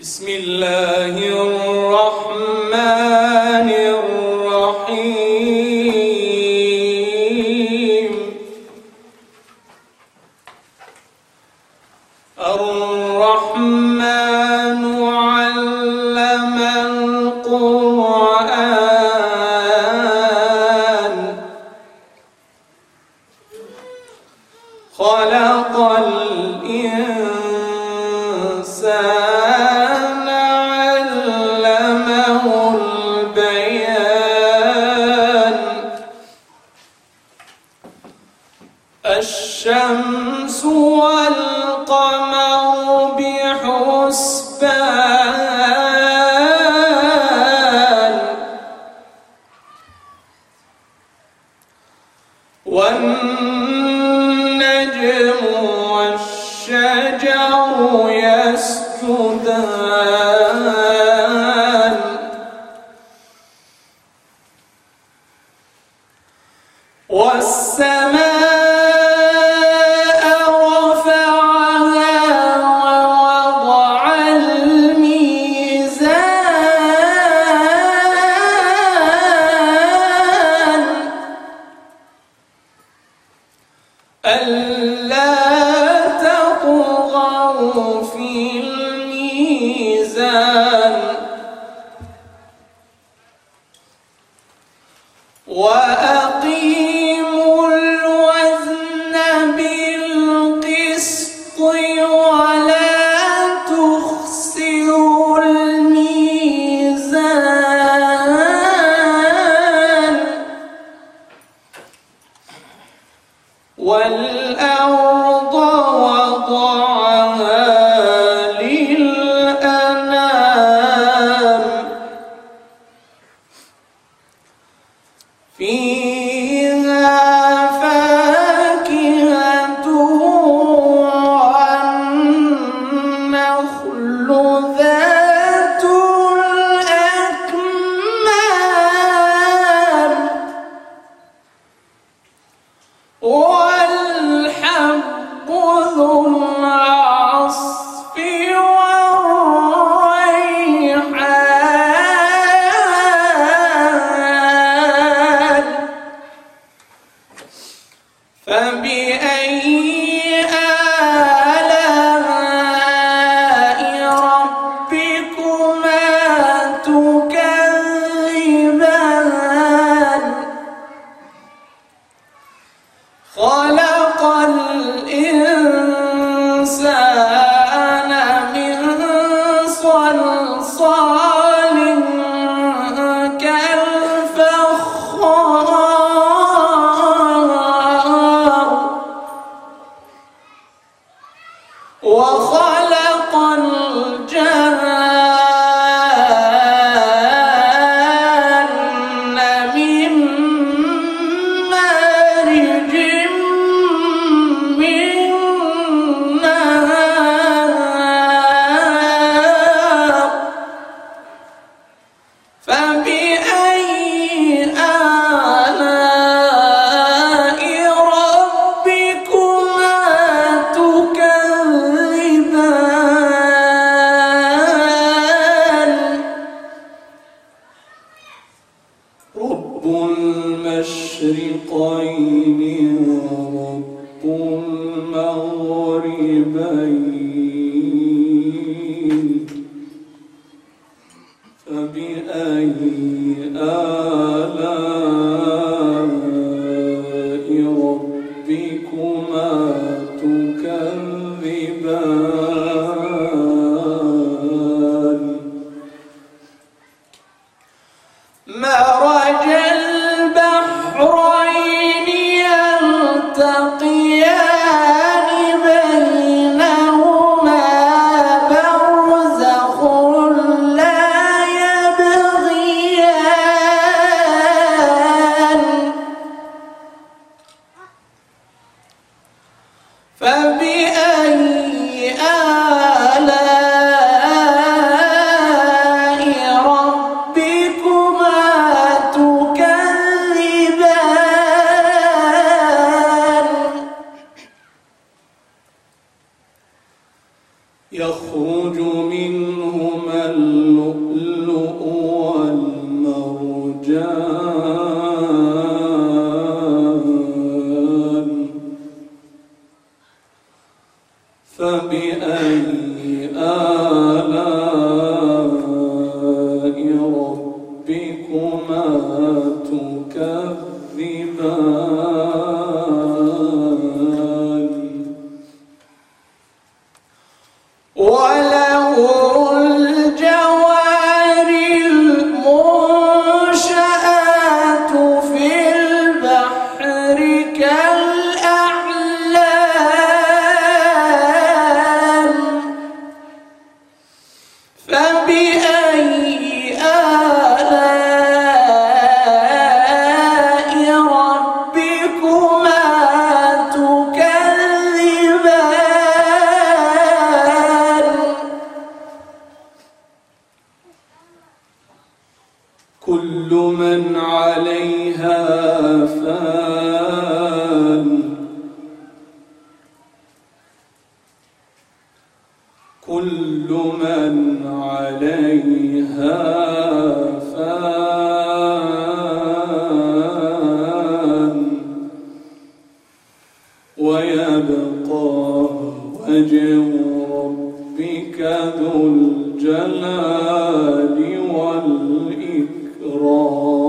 بسم الله الرحمن الرحيم. الرحمن علم القرآن. خلق الإنسان الشمس والقمر بحسبان. والنجم والشجر يسجدان. والأرض وضعها للأنام. فيها خلق المغربين منهما اللؤلؤ والمرجان. فبأي آلاء كل من عليها فان. كل من عليها فان. ويبقى وجه ربك ذو الجلال. Oh.